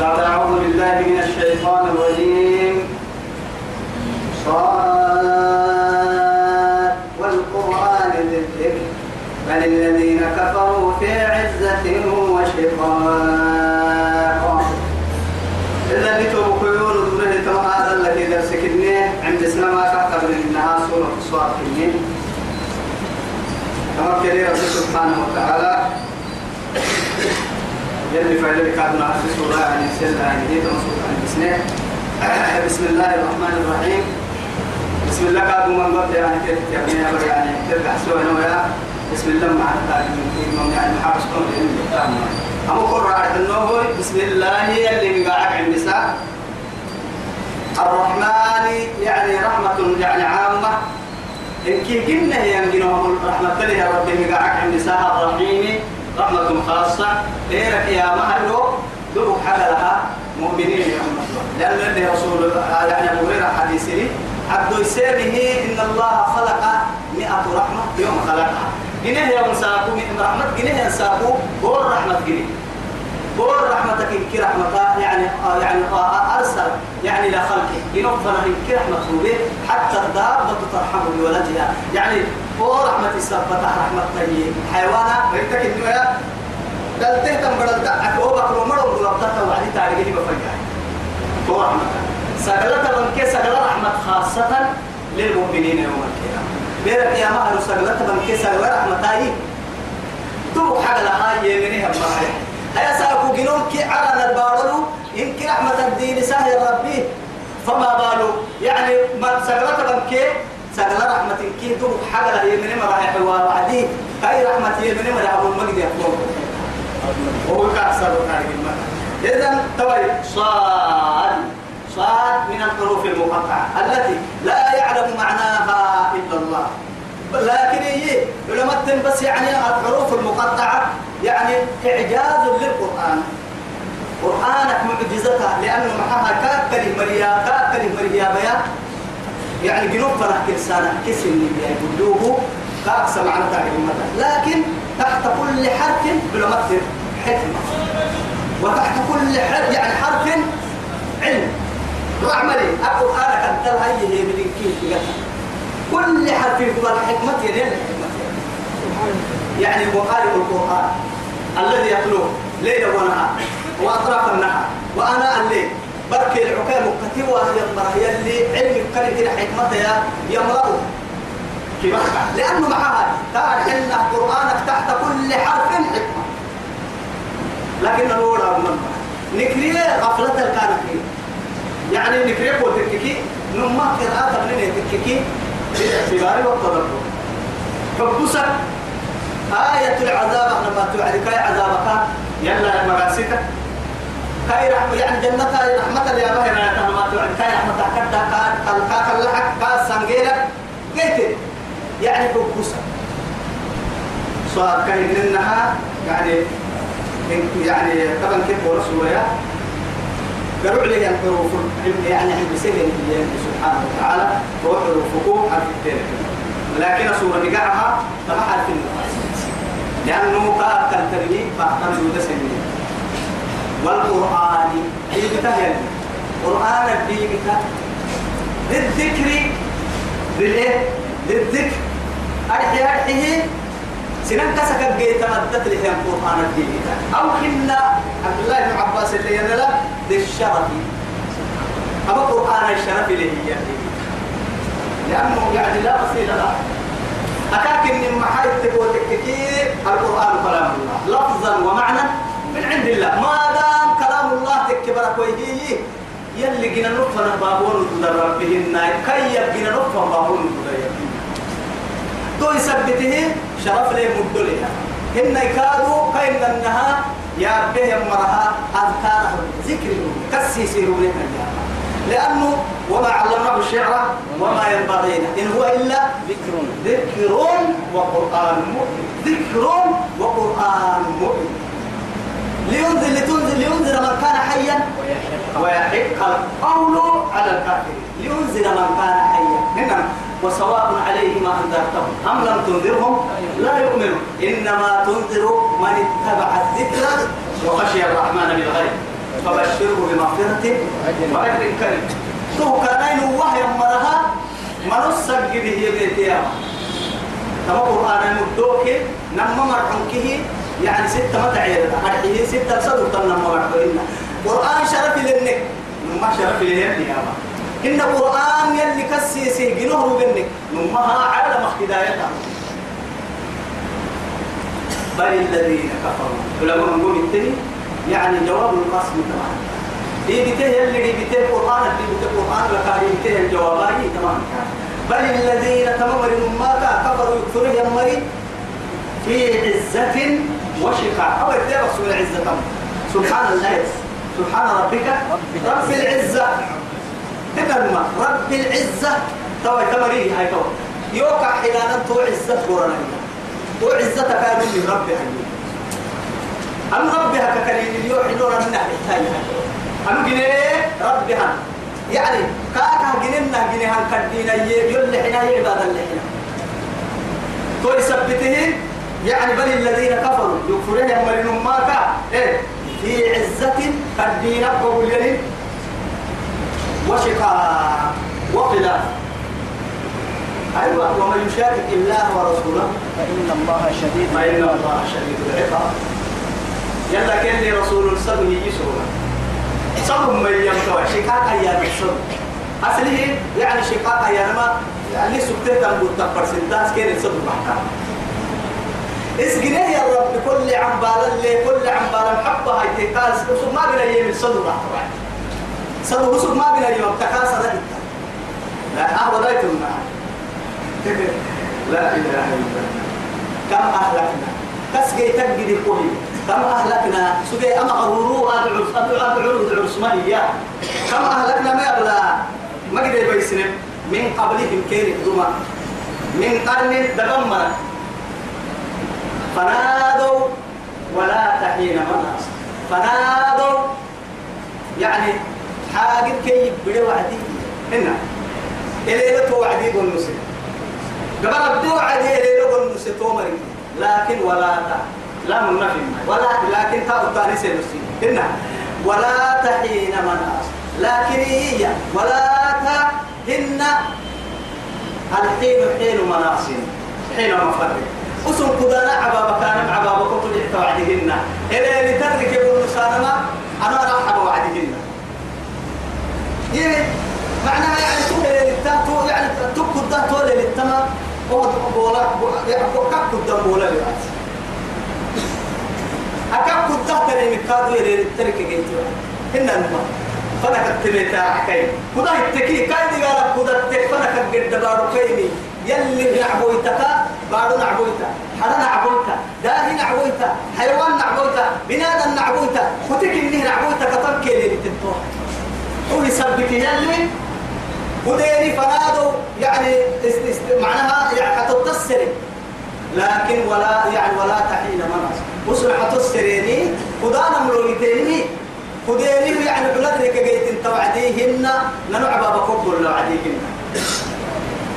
بعد أعوذ بالله من الشيطان الرجيم. صاد والقرآن الذكر بل الذين كفروا في عزة وشقاق. إذا لتوب كيون دونه تما هذا الذي درسكني عند سلام كتب إنها سورة الصاد كني توكل رب سبحانه وتعالى يلي فعلك كادنا في سورة يعني سيدنا يعني دي سورة يعني بسم الله الرحمن الرحيم. بسم الله كادو من قبل يعني كيف يعني يعني ترجع سوى نويا بسم الله مع التعليم يعني محابس كون أما قرأت النوه بسم الله يلي مقاعد عند النساء الرحمن يعني رحمة يعني عامة. إن كي قلنا ينجنهم رحمة الله يا ربي مقاعد عند النساء الرحيم رحمة خاصة إيرك يا مهلو دبك حلها مؤمنين يا لأن رسول يعني أبو هريرة حديثه عبد يسيره إن الله خلق مئة رحمة يوم خلقها. جنيه يوم ساقو من رحمة جنيه ينساقو قول رحمة جنيه. قول رحمتك إنك رحمة يعني يعني أرسل يعني لخلقه ينفنا إنك رحمة به حتى الدابة ترحم بولدها. يعني قول رحمة السبتة رحمة طيب حيوانا بيتك الدنيا قال تهتم بدل دعك هو بكر مرة ولبتك وعدي تعرفي بفجأة. قول رحمة. سجلت من كي سجل رحمة خاصة للمؤمنين يوم القيامة. بيرك يا مهر سجلت من كي سجل رحمة تاي تو حاجة لها يمنيها بمحيح هيا جنون كي على البارلو إنك رحمة الدين سهل ربي. فما بالو؟ يعني ما سجلت من كي سجل رحمة كي حاجة لها يمني مراحل وعدي هاي رحمة يمني مراحل المجد يقول وهو كأسر إذا توي صاد صاد من الحروف المقطعة التي لا يعلم معناها إلا الله. لكن هي علماء بس يعني الحروف المقطعة يعني إعجاز للقرآن. قرآنك معجزتها لأنه معها كاكل مريا كاكل مريا بيا. يعني جنوب فرح كرسانة كسن بيا يقولوه كاكس معنى لكن تحت كل حرف علماء حكمة. وتحت كل حرف يعني حرف علم. رحملي القرآن كان تل هي من كيف كل حرف يقول الحكمة يعني الحكمة. يعني مقارب القرآن. الذي يتلوه ليلا ونهار. وأطراف النهار وأنا الليل بركي العكام كتوى يمره يلي علم كان كده حكمته يا في مكة. لأنه معها قال إن قرآنك تحت كل حرف حكمة. لكن الأولى من نكرية غفلة كانت يعني نكريك وتككي نما قراءة من تككي. باعتبار والتدبر فبسك آية العذاب. لما توعد كاي عذابك. يلا مقاسيك كاي رحمة يعني جنة رحمة يا بهي ما توعد كاي رحمة. كدا كا كا كلحك كا سنجيلك قلت يعني فبسك سؤال كاي منها يعني يعني طبعا كيف ورسوله قالوا عليه الحروف يعني عند سجن سبحانه وتعالى هو حروفه حرف التين لكن سورة نقعها فما حرف لأنه قال تنتبه فأحتمل وده سنين والقرآن هي بتهيأ قرآن الدين بتهيأ للذكر للإيه؟ للذكر. أرحي أرحيه. سنن كسك جيت مدت لهم القرآن الدين أو كنا عبد الله بن عباس اللي ينلا للشرف. أما قرآن الشرف اللي هي لأنه يعني لا وسيلة له أكاك من محايد تككير القرآن كلام الله. لفظا ومعنى من عند الله. ما دام كلام الله تكبر كويه يلي جنا نفنا بابون تدرب بهن كي يبقى نفنا بابون تدرب تو يثبته شرف لي مدلها هن يكادوا كاين لنها يا به مرها أذكار ذكر كسي سيروا لنا لأنه وما علمناه الشعر وما ينبغي إن هو إلا ذكر. ذكر وقرآن مؤمن ذكر وقرآن مؤمن لينذر لتنذر لينذر من كان حيا. ويحق القول على الكافرين لينذر من كان حيا. هنا وسواء عليهم ما أنذرتهم أم لم تنذرهم؟ لا يؤمنون. إنما تنذر من اتبع الذكر وخشي الرحمن بالغيب. فبشره بمغفرة وأجر كريم. تو كان وهي مرها منصق به هي بيتيا تما قرآن المدوك نما مرحوكه يعني ستة متعير أرحيه ستة صدر تنما مرحوكه قرآن شرف لنك نما شرف لنك يا إن قرآن يلي كسيسي جنوه بنك. نمها عالم هدايتها بل الذين كفروا. ولما نقول التاني يعني جواب القسم تمام دي بته يلي دي بته القرآن؟ دي بته القرآن؟ لكاري بته الجواب؟ تمام بل الذين تمامر ما كفروا يكفروا يمري في عزة وشقاء أو يتبع رسول العزة سبحان الله. سبحان ربك. رب العزة. هنا رب العزة. توي تمريه. هاي توي. يوقع حلالا تو عزة قرنا تو عزة كان من ربي هاي أم ربها ككريم اليوم حلونا من ناحية أم جنيه؟ ربها. يعني كاكا جننا جنها كدينا يقول حنا عباد اللي حنا تو يثبته يعني بل الذين كفروا. يكفرون يمرون ما كا إيه؟ في عزة كدينا بقول وشقاء وخلاف أيوة. ومن يشاكك الله ورسوله. فإن الله شديد فإن الله شديد العقاب. يلا كان رسول الصبر يسوع صبر من يمتوى شقاق أيام الصبر أصله يعني شقاق أيام ما. يعني سبتة تنبوت تقبر سنتاس كان الصبر محكام اسقنيه يا رب كل عمبال اللي كل عمبال محبة هاي تكاس. ما بلا يمين صدر راح صدق وسوق ما بين اليوم تكاسر لا أهو دايت لا إله إلا الله. كم أهلكنا؟ تسقي تجدي قولي كم أهلكنا؟ سقي أما غرورو أدعو أدعو أدعو هي كم أهلكنا؟ ما يبلا ما قدر بيسنم من قبلهم كير دوما من قرن دمر فنادوا ولا تحين مناص فنادوا يعني حاجة كي بدي وعدي. هنا إلى وعدي نسي قبل بدو وعدي إلى يقول نسي تو مري لكن ولا تا لا من نفي ولا لكن تا الثاني سنسي هنا ولا تحين مناس لكن هي ولا تا هن الحين حين مناس حين مفرق. أسم كدنا عبابك أنا عبابك تجعت وعدهن. إلى لتدرك يقول نسانما أنا راح وعدهن. إيه معناها يعني تقول للتام يعني تقول ده تقول للتام هو بولا يعني قدام بولا بيعت أكم قدام ترى مكادو يلي للترك جيتوا هنا الماء فانا كتبت حكاي كدا التكي كاي دي قال كدا التك فانا كجد بارو يلي نعبويتك بارو نعبويتا حدا نعبويتا داهي نعبويتا حيوان نعبويتا بنادم نعبويتا فتك إنه نعبويتا كتب كيلي بتنتوه هو يسبك يلي وديني فنادوا يعني است است معناها يعني حتتصر لكن ولا يعني ولا تحين مناص وصل حتتصريني ودانا ملويتيني وديني يعني بلاد لك جيت انت وعديهن ننعب بكبر لو عديهن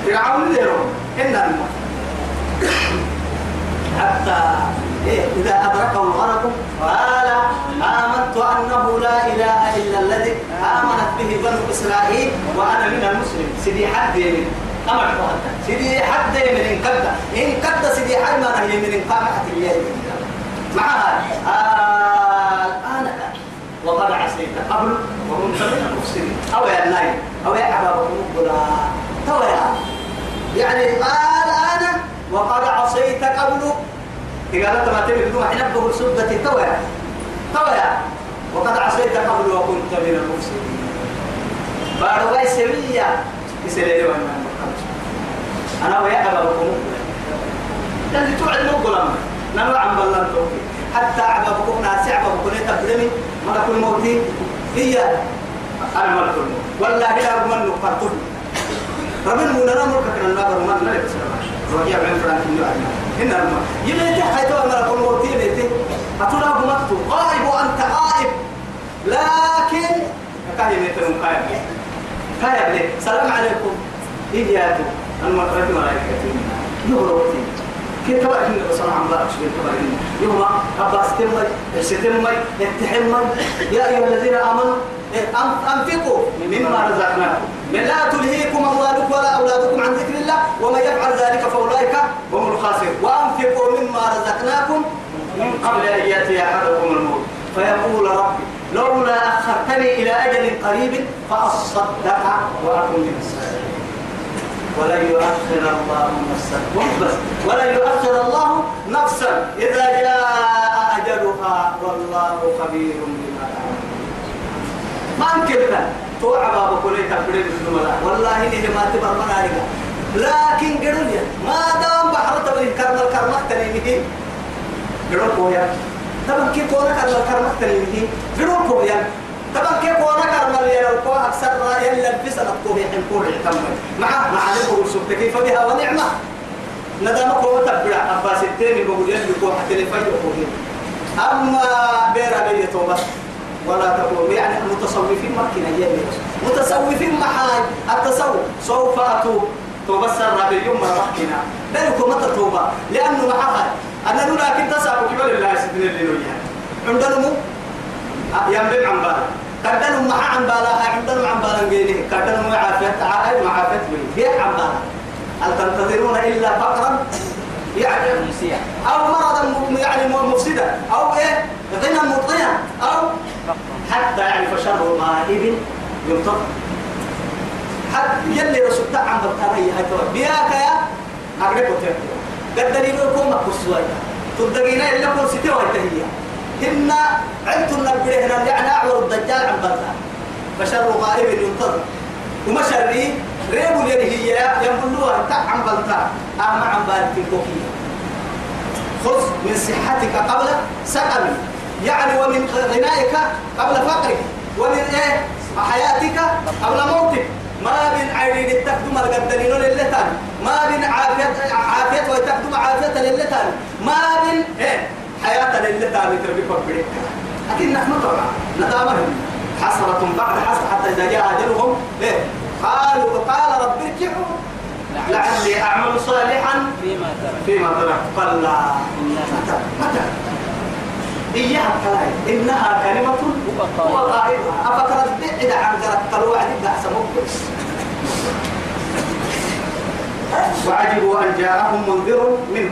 فرعون لهم إن الماء حتى إيه إذا أدركه الغرق قال آمنت أنه لا إله إلا الذي آمنت به بنو إسرائيل وأنا من المسلم سيدي حد من أمر سيدي حد من إن قد إن قد سيدي حد ما هي من قامة اليد معها. آه الآن وقد عصيت قبل وكنت من المفسدين أو يا النايم. أو يا تو يا يعني الآن وقد عصيت قبل. قال ما تبي بدون حنبه السبة تويا. تويا. وقد عصيت قبل وكنت من المفسدين. بعد واي سوية يسأل أنا ويا أبا بكم لأن توعد مقلم نلو عم بلان توكي حتى عبا بكم ناسي. عبا بكم تبدمي ملك الموت. هي أنا ملك الموت. والله لا أرمن نقرطه ربنا مونا نمرك كنا نابر من لا يبصر رجع من فرانك النوع إن الماء يميت حيث أمر كل موت يميت أتونا بمكتو غائب وأنت غائب. لكن كاي يميت كاي كاي ليه سلام عليكم. إيجاتو المكرة ملائكة. يهربتي كيف تبقى إن بصنع عن بارك شو تبقى إن يوم أباس تمي استمي اتحمي يا أيها الذين آمنوا أنفقوا مما رزقناكم. من لا تلهيكم أموالكم ولا أولادكم عن ذكر الله ومن يفعل ذلك فأولئك هم الخاسرون. وأنفقوا مما رزقناكم من قبل أن يأتي أحدكم الموت. فيقول ربي لولا أخرتني إلى أجل قريب فأصدق وأكن من الصالحين ولن يؤخر الله نفسا. بس. ولن يؤخر الله نفسا. إذا جاء أجلها والله خبير بما تعملون. ما أنكرنا توعى بابا كلية تبريد الزملاء والله إني ما تبر من عليك لكن قرنيا ما دام بحر تبريد كرم الكرمة تنينه قرن كويا طبعا كيف كونا كرم الكرمة تنينه قرن كويا طبعا كيف كونا كرم اللي لو كوا أكثر يلا الفسد الطوب يحن كور يحتمل مع مع نبغى سبت كيف بها ونعمة ندم كوا تبرع أباس التاني بقول يلي كوا حتى لفجر أما بيرا بيتوبة ولا تقول يعني المتصوفين ممكن أيام متصوفين محاي التصوف سوف أتوب. توبة سر باليوم مرة مكنا ذلك متى توبة لأنه معها أنا نقول لكن تسعى كبر الله سيدنا اللي نويا عندنا مو يملك عن بالا كدنا مع عن بالا عندنا عن بالا جيني كدنا مع عافية. عائل مع عافية هي عن بالا هل تنتظرون إلا فقرا؟ يعني أو مرضا يعني مفسدا. أو إيه؟ غنى مطغيا حتى يعني فشر غائب ينطق. حتى يلي رسول تعم بطارية هاي توا بياك يا أقرب وتر قد دليل يكون مكوس شوية تدقينا إلا كون ستة وهي هن عدت النبي هنا يعني أعور الدجال عن بطار فشر غائب ينطق. وما شري ريب اليد هي ينبلوها. تعم بطار أهم عن بارك الكوكية. خذ من صحتك قبل سقمك يعني ومن غنائك قبل فقرك ومن إيه؟ حياتك قبل موتك. ما بين عينين التقدم القدرين للتان ما بين عافية عافية وتقدم عافية للتان. ما بين إيه؟ حياة للتان تربيك وبريك لكن نحن طبعا ندامهم. حسرة بعد حسرة حتى إذا جاء أجلهم إيه؟ قالوا قال رب ارجعوا. لعلي أعمل صالحا فيما ترك فيما تركت. قال لا متى متى إياها كلاي إنها كلمة هو قائلها أفكرت بعد عن قرأت الوعد بأس مقبس وعجبوا أن جاءهم منذر منه.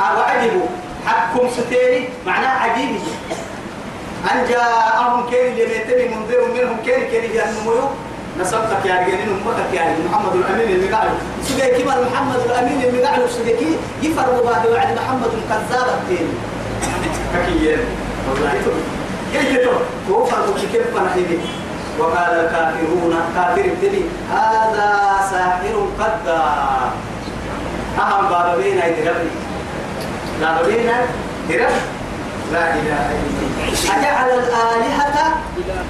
أه وعجبوا. حكم ستيري. معناه عجيب. أن جاءهم كين لميتني منذر منهم؟ كين كين ينمو نسبتك يا رجالين أمك يا رجال. محمد الأمين اللي قاعد. سجى كمان محمد الأمين اللي قاعد. سجى يفرق بعد وعد محمد الكذاب التاني ككيين والله كيف كيف وقال الكافرون كافر ابتدي. هذا ساحر قدار. أهم بابين يدربني لا بابين لا إله إلا الله. أجعل الآلهة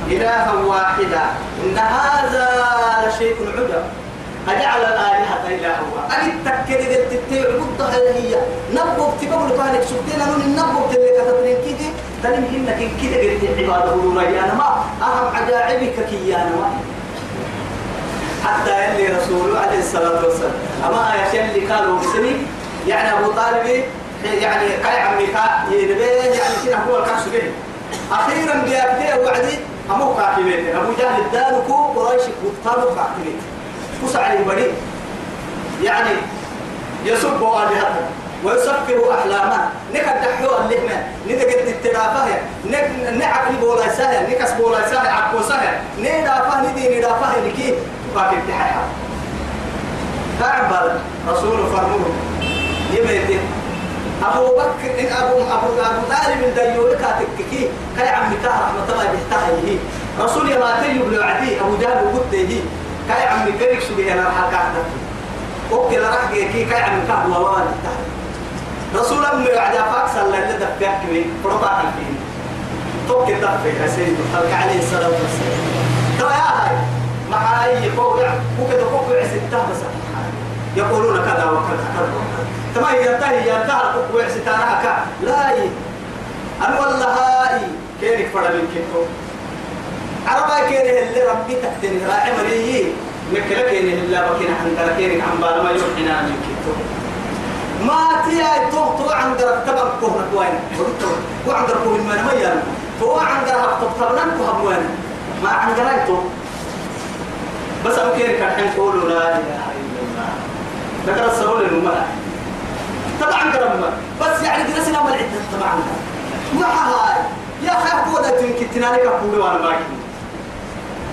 إلها واحدا. إن هذا لشيء عجب أجعل الآلهة إلها واحدا أجد تكد قلت تعبد هي نبض تقبل فانك سبتين أنون النبض كتبين كده تنم إنك كده قلت عبادة ولوريانا ما أهم عجائبك كيانا ما حتى يلي رسوله عليه الصلاة والسلام. أما يا اللي قالوا بسني يعني أبو طالب يعني قال عمي ينبه يعني كنا هو الكعس به أخيرا بيأتي وعدي أمو كاكبين. أبو جهل الدانكو قريش كتابو كاكبين. كسع عليه بدي يعني يسب آلهته ويسكر أحلاما نكد دحيو اللهمة ندقت الترافة نعقل بولا سهل نكس بولا سهل عقو سهل. ندافة ندي ندافة لكي فاكر تحيها تعبر رسول فرموه. يميتين أبو بكر إن أبو أبو أبو طالب الديور كاتككي كي. عم كاه رحمة الله بيحتاجه رسول يما تيجي بلوعدي أبو جهل وقت يجي كي عم كريك سبيه أنا حكا أوكي راح كي كي عم كاه الله رسول الله يعد فاكس الله اللي دفعك من فرضا الفين توكي دفع يا سيدي. خلق عليه الصلاة والسلام. ترى يا هاي مع أي فوق وكذا فوق عسيتها بس يقولون كذا وكذا كذا تما ينتهي ينتهي القوة ستارها كا. لا ي أنا والله هاي كيرك فرد من كتو عربا كيره اللي ربي تحتني راعي مريي. مكلا كيره اللي بكينا عن كيرك عن بالما يوحنا من كتو ما تيا تو تو عن درك تبع كهرة وين تو عن درك من ما يان تو عن درك تبتبنا كهرة وين ما عن درك تو بس أبو كير كان حين قولوا لا إله إلا الله. ذكر السرور للمرأة طبعا قرب بس يعني درسنا ما العدة طبعا ما هاي. يا خير قوة تنكتنا لك أقول وأنا باكي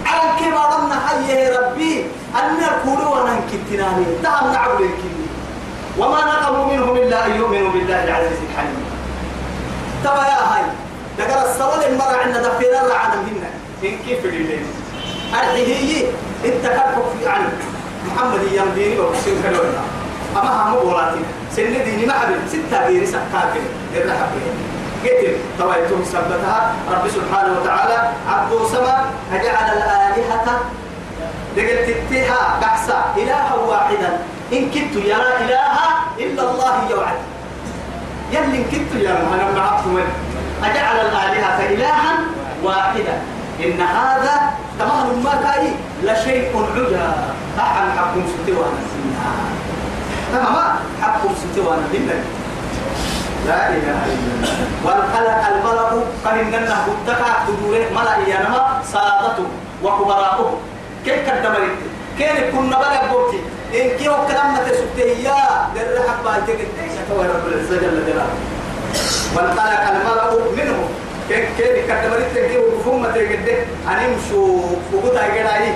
على كيما ضمنا حي ربي. أن الكل وأنا نكتنا لي دعم نعبد الكلي وما نقموا منهم إلا أن يؤمنوا بالله العزيز الحليم. تبا يا هاي ذكر السرور المرأة عندنا دفينا رعنا منا إن كيف الليل الحهية انت كتبك في عن محمد يمديني وحسين كدونا أما هم بولاتي سن ديني ما حبل ستة غير سكاكل الرحب قتل. تويتم سبتها. رب سبحانه وتعالى عبد سما أجعل الآلهة لقد تتها بحثا إلها واحدا. إن كنت يرى إله إلا الله يوعد. يلي إن كنت يا أنا معكم أجعل الآلهة إلها واحدا إن هذا تمام ما كاي لشيء عجا. أحد حكم ستوانا تمام؟ حكم ستوانا بالله لا إله إلا الله. والخلق الملك قال إننا بتكا تدوره ملا إيانما سادته وكبراءه كيف كدمرت؟ كيف كنا بلا بوتي؟ إن كيف كلام ما تسكتي يا؟ در حق بايتك يتوى رب العزة جل جلاله؟ والخلق الملك منه كيف كيف كدمرت كيف وقفهم تجده أن يمشوا فقط أجرائي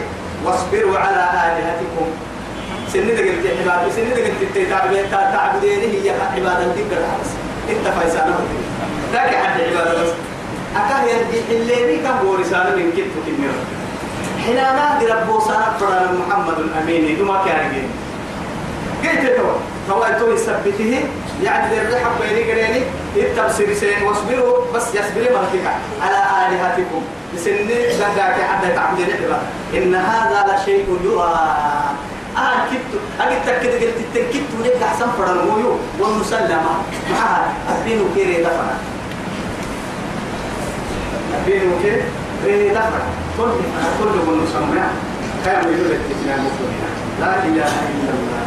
واصبروا على آلهتكم. سنة قلت عبادة سنة قلت تعبدين تعبدين هي عبادة تقدر حبس أنت فايسانا ذاك حد عبادة بس. أكاه يرجع الليلي كم بورسانا من كتف كنير حينما ربو سانا فرنا محمد الأمين دوما كارجين قلت له فوالتو يثبته. يعني ذي الرحب بيني قريني. التبصير سين واصبروا. بس يصبر مرتك على آلهتكم. لسنة لذاك حتى تعبدين عبادة إن هذا لشيء يرى آه كتو أجد تكد قلت تكتو لك أحسن فرن مويو. والمسلمة. معها. أبينو كيري دفنا. أبينو كيري دفنا. كل كل مسمى لا إله إلا الله.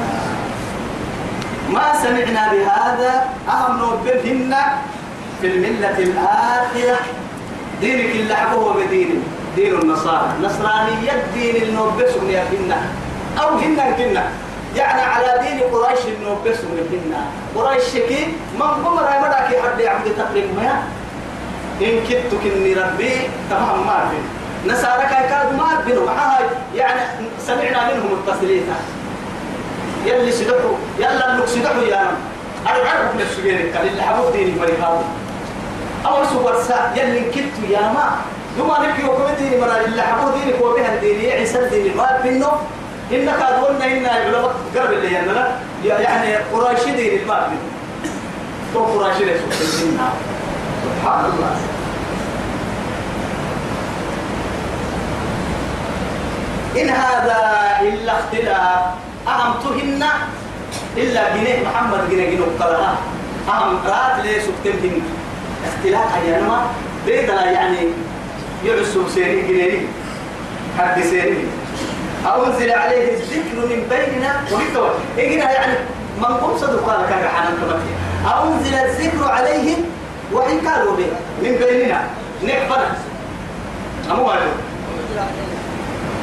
ما سمعنا بهذا. أهم نوبهن في الملة الآخرة. دينك اللي حبوه بدين دين النصارى. نصرانية دين النوبس من يبهن أو هن كنا. يعني على دين قريش النوبس من يبهن قريش كي من قمر مدى كي حد يعبد تقريب ما. إن كنت كني ربي تمام ما في نصارى كاي كاد ما بينهم يعني سمعنا منهم التسليثة يلي سدحوا يلا انك سدحوا يا نم. العرب من السجين قال اللي حبوب ديني فريقاو أول سوبر سا يلي كنت يا ما. دوما نبكي وكم ديني مرا اللي حبوب ديني هو بها الديني عيسى الديني ما بينه إنك أدولنا إن العلماء قرب اللي ينلا يعني قريش ديني ما بينه تو قريش ليسوا سبحان الله. إن هذا إلا اختلاف. أهم تهنا إلا جنيه محمد جنيه جنيه قلها أهم رات ليه سكتمهن اختلاف أيانما بيدنا يعني يعسوا سيري جنيه. حد سيري. أنزل عليه الذكر من بيننا ومكتوى إجنا يعني من قم صدق قال كان حنان أنزل الذكر عليه وإن كانوا به من بيننا. نحفظ أمو ما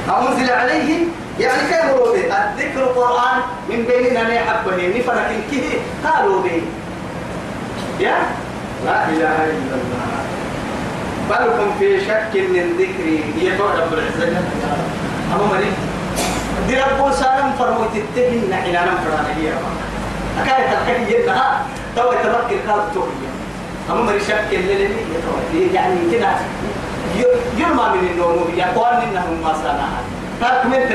أو أنزل عليه يعني كيف هو به؟ الذكر القرآن من بيننا نحبه نفرك كه قالوا به. يا؟ لا إله إلا الله. بل هم في شك من ذكري. هي رب العزة. أبو مريم دي رب سالم فرموت التهن إلى نفران هي أكاد تحكي يدها تو يتبقى القلب توهي أبو مريم شك اللي يعني كده. يرمى من النوم يا قوان إنهم ما صنعها تكمل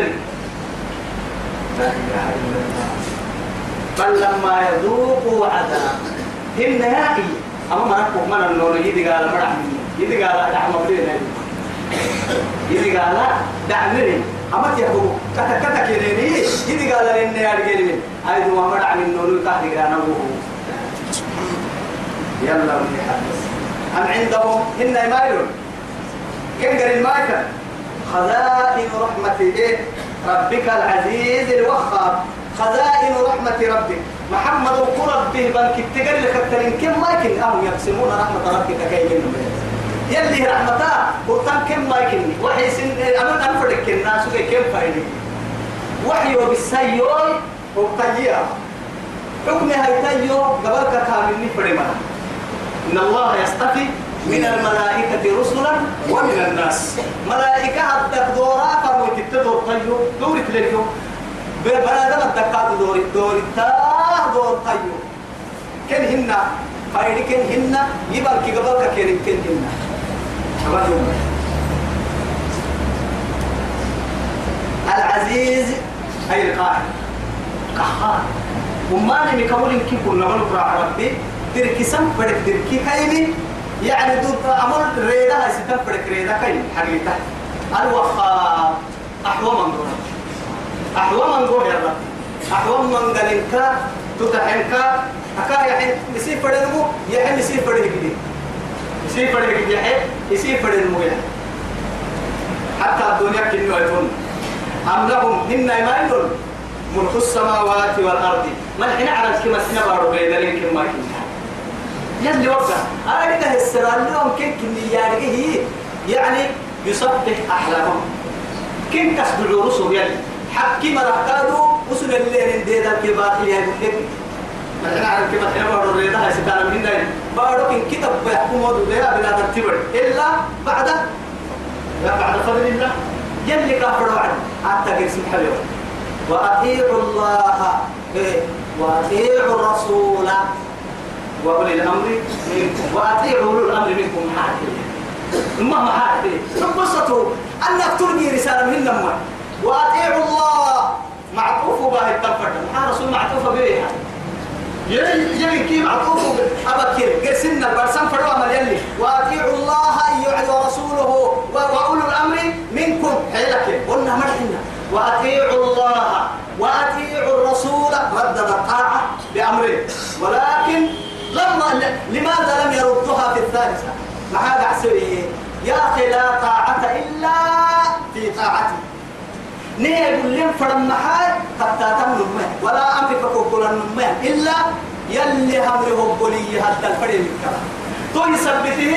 لا إله إلا الله. بل لما يذوقوا عذاب هن يائي أما ما نقول من النور يدي قال مرح يدي قال دعم بدينا يدي قال دعمني أما تيهو كتا كتا كيريني يدي قال لنا يا رجالي أيضا ما مرح من النور كهدي قال نبوه يلا ونحدث أم عندهم؟ هن مايلون. كم قال المايكل خزائن رحمة إيه؟ ربك العزيز الوهاب. خزائن رحمة ربك. محمد وقرب به بنك التقل لك كم ما يكن أهم يقسمون رحمة ربك كي من يلي رحمتا قلتان كم ما يكن وحي سن أنا أنفرك الناس كم فايدي وحي وبالسيوي وبطيئة حكم هاي تيو قبلك كامل فريما إن الله يستفي من الملائكة رسلا ومن الناس. ملائكة هدك دورا فرموت التدور طيو دورك لليو بلادنا الدكات دوري. دوري تاه دور طيو كن هنا فايدي كن هنا يبقى كي قبلك كن كن هنا العزيز أي القاهر قهار. وما نمي كمول كي كنا نقول ربي. تركي سم بدك تركي كايني. يعني دود أمر ريدا هاي ستة بدك ريدا كاين حقيقة. الوخاء أحوى من دون أحوى من دون يا رب. أحوى من قالنك تتحنك. أكا يحين يصير بدنمو يحين يصير بدن كده يصير بدن كده يحين يصير بدن مو حتى الدنيا كنوا يتون. أم لهم؟ هن ما ملك السماوات والأرض. ما الحين عرفت كما سنبارو بيدلين كما كنا يلي وقع. أريد السرال لهم كن كن يعني يعني يصبح أحلامهم. كن كسبوا رسول يلي؟ حكي مرحكادو وسن اللي نديدا كبار يا بكك مثلا عارف كيف إحنا بارو ريدا هاي ستانا من دين بارو كن كتاب بيحكموا بلا بلا ترتيب. إلا بعد بعد فضل الله. يلي كافروا عنه. حتى قسم حلو وأطيعوا الله. إيه؟ وأطيعوا الرسول. وأولي الأمر منكم وأطيعوا أولي الأمر منكم حاكم ما حاكم انبسطوا أنك ترجي رسالة من لما. وأطيعوا الله. معطوف به التفرد مع رسول معطوف به؟ يلي كي معطوف أبكر قسنا البرسان فروا عمل يلي. وأطيعوا الله أيها ورسوله وأولو الأمر منكم. حيلك قلنا مرحنا وأطيعوا الله. وأطيعوا الرسول. رد الطاعة. لماذا لم يردها في الثالثة؟ ما هذا عسوي يا أخي لا طاعة إلا في طاعتي. يقول لهم فرم محال حتى تم ولا أمرك كوكولا نمه إلا يلي همره بولي حتى الفريق الكلام تو يثبته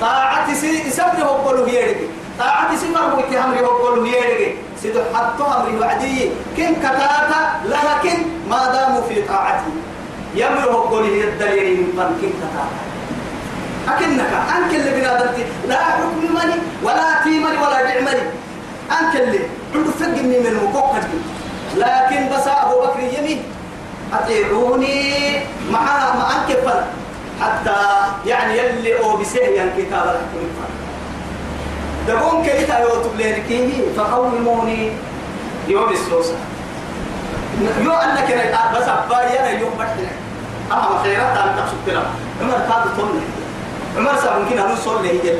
طاعتي سي يثبته بولي يدك طاعتي سي مرمو يتهمره بولي يدك سيدو حتى أمري وعدي كن كتاتا لكن ما داموا في طاعتي. يمره بولي الدليل من كن كتاتا أكنك أنك اللي بنادرتي لا حكم مني ولا تيمني ولا دعمني أنك اللي عنده فقني من المكوكة لكن بس أبو بكر يمين أطيعوني مع ما أنك فل. حتى يعني يلي أو بسهيا كتاب الحكم فل. دقون كيتا يوتب لينكيه فقوموني يوم السوسة. يو أنك بس أباري أنا يوم بحنا أهم خيرات أنا تقصد كلام. عمر كاد طلع عمر سأل ممكن أن نصل له جل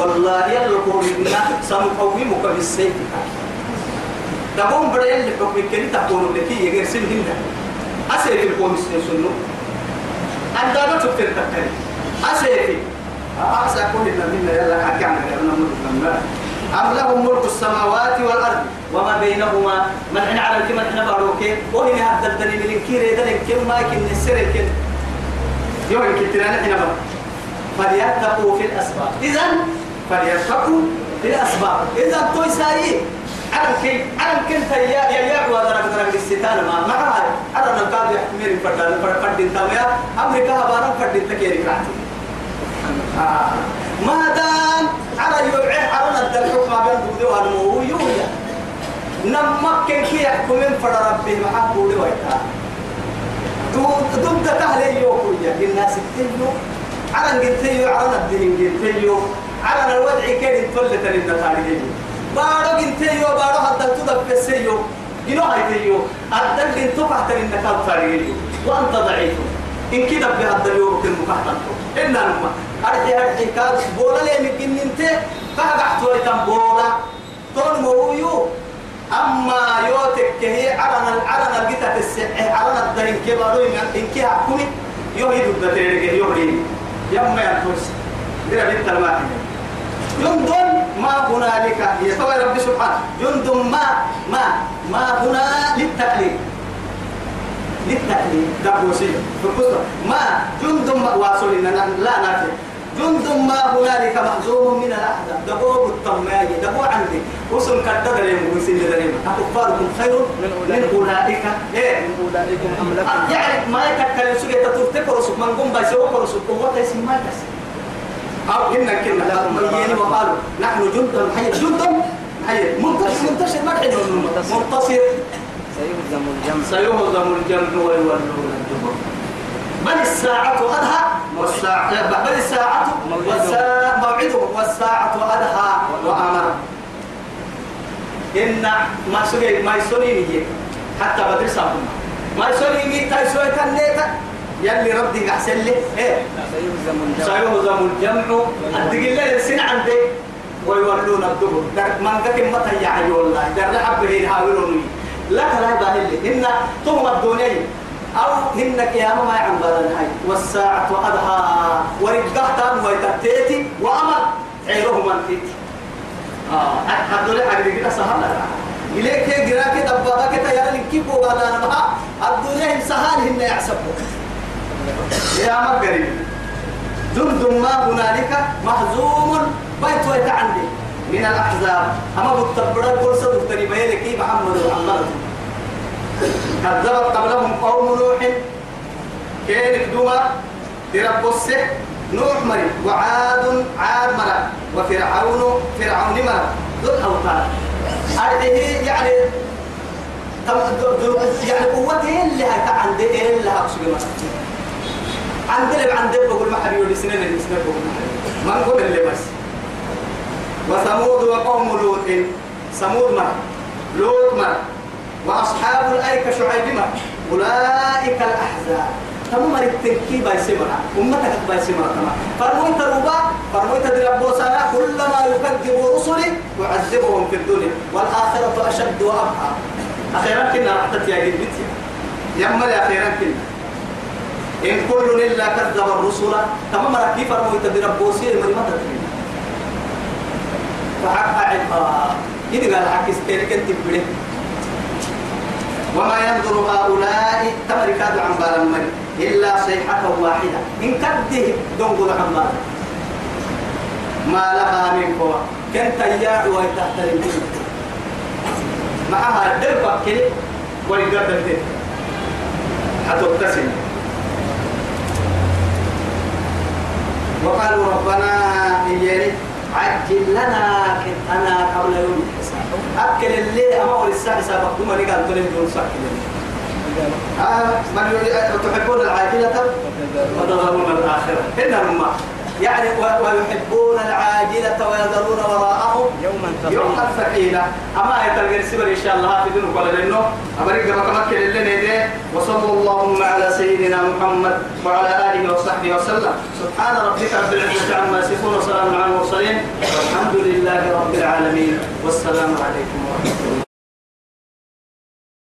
والله يلقوا منا سنقومك بالسيف دقون بدأ يلي حكم كني تقول لك يجر سنين أسير القوم سنو أنت ما تفكر تكلم أسير أحسن كل من يلا حكي عن أم لهم ملك السماوات والأرض؟ وما بينهما من حين على الكلمة حين باروكي. وهنا هذا الدليل من كير يدل كم ما يكن السر كن يوم كتير حين فليتقوا في الأسباب. إذا فليتقوا في الأسباب. إذا توي ساي على كي على كنت يا يا يا ودرك درك الستان ما ما هاي. على نقاد يحمل فردان فردين تاميا أمريكا هبارا فردين تكيري كاتي ما دام على يوعي على الدل حكم بين دودو هالمو يويا نمكن كي يحكمين فر ربي ما حقولي ويتا. دود تهلي يوكويا الناس التيو على الجتيو على الدين جتيو على الوضع كان تولت للنتارجين بارو جتيو بارو حتى تدب السيو جنو هايتيو أدل جنتو بحتر النكال تارجين وأنت ضعيف إن كده بهذا اليوم كن مكحتنتو إلا نما. أرجع أرجع كاد بولا لي ممكن أنت فقعت ويتم بولا. تون مويو. أما يوتك هي عرنا عرنا الجتة السح عرنا الدين كبارو إن كي حكمي يوهي ضد تيرجع يوهي يوم ينفس غير بنت الواحد جند ما هنالك. يسوي رب سبحانه. جند ما ما ما هنا للتقليد. للتأليف دبوسي. في القصة. ما جند واصل لا نافع. جند ما هنالك محزوم من الأحزاب دبوب الطماي دبو عندي. وصل كدد لهم وسن لهم أكفاركم خير من أولئك. إيه؟ من أولئكم أم لكم. يعني ما يتكلم سوى تترتك رسول من قم بيسوق رسول قوة اسم ما أو إن كنا مبيني وقالوا نحن جند حي جند حي منتصر منتصر. ما حين منتصر. سيهزم الجمع. سيهزم الجمع. ويولون. بل الساعة أدهى؟ والساعة بل الساعة موعدهم والساعة أدهى وأمر. إن ما سوي ما يسوني حتى بدر سابنا ما يسوني تايسوي كان نيتا يلي ربي أحسن لي إيه؟ سيهزم الجمع. الجمع الدقيل السنة عندي. ويولون الدبر. من قتل متى يعني والله. در حبه يحاولون لك لا باهل إن تهم الدنيا. أو هنك يا ما عن هاي. والساعة أدهى ورقحتها ويتتيتي وأمر. عيره من تيتي آه. حد لي حاجة كده سهلة إليك هي جراك دبابة كده يا لك كيف هو أنا ما الدنيا سهل هن يحسبوا يا ما قريب. جند ما هنالك مهزوم بيت ويتعندي من الأحزاب. أما بتبرد فرصة تفتري بيلك محمد وعمرته كذبت قبلهم قوم نوح. كان دوما؟ ترب السح نوح مري. وعاد عاد مرا. وفرعون فرعون مرا. ذو الأوتاد هذه يعني يعني قوته اللي عند اللي أقصد عندنا عندنا بقول ما حد يقول سنين اللي سنين بقول ما نقول اللي بس. وثمود وقوم لوط. ثمود مرا. لوط مرا. وأصحاب الأيكة شعيب ما. أولئك الأحزاب. تمام التنكي باي سمرا أمتك باي سمرا تمام. فرمويت ربا فرمويت دربو سنة كلما يكذب رسلي يعذبهم في الدنيا. والآخرة أشد وأبقى. أخيرا كنا رحتت يا جدتي يما أخيرا كنا. إن كل إلا كذب الرسل. تمام ركي فرمويت دربو سيري مريمة تترين فحق عبا إذا قال حق استيرك أنت بليه وما ينظر هؤلاء تمركات عن بالمن إلا صيحة واحدة. إن كده دنقل عن ما لها من قوة. كنت يا ويتحت الجنة معها الدربة كده ولقد حتبتسم وقالوا ربنا إياني. عجل لنا أنا قبل يوم الحساب. أكل الليل أما أول الساعة سابق دوما نقال تلين دون ساكل آه من تحبون العاجلة؟ وتذرون الآخرة. إن الماء يعني ويحبون العاجلة ويذرون وراءهم يوما يوما ثقيلا. أما يتلقى السبر إن شاء الله في دون قال لأنه أبريك بك مكة لنا وصلى اللهم على سيدنا محمد وعلى آله وصحبه وسلم. سبحان ربك رب العزة عما يصفون وسلام على المرسلين. والحمد لله رب العالمين. والسلام عليكم ورحمة الله.